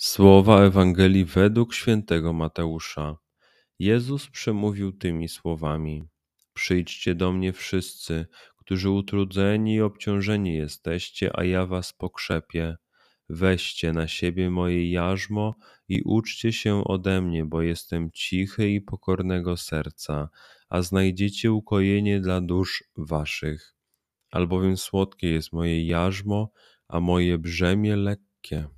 Słowa Ewangelii według świętego Mateusza. Jezus przemówił tymi słowami: Przyjdźcie do mnie wszyscy, którzy utrudzeni i obciążeni jesteście, a ja was pokrzepię. Weźcie na siebie moje jarzmo i uczcie się ode mnie, bo jestem cichy i pokornego serca, a znajdziecie ukojenie dla dusz waszych. Albowiem słodkie jest moje jarzmo, a moje brzemię lekkie.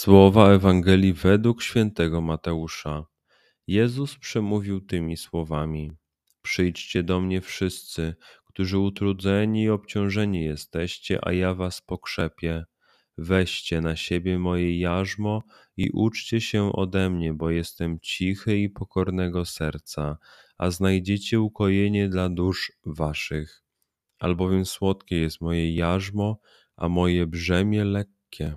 Słowa Ewangelii według świętego Mateusza. Jezus przemówił tymi słowami: Przyjdźcie do mnie wszyscy, którzy utrudzeni i obciążeni jesteście, a ja was pokrzepię. Weźcie na siebie moje jarzmo i uczcie się ode mnie, bo jestem cichy i pokornego serca, a znajdziecie ukojenie dla dusz waszych. Albowiem słodkie jest moje jarzmo, a moje brzemię lekkie.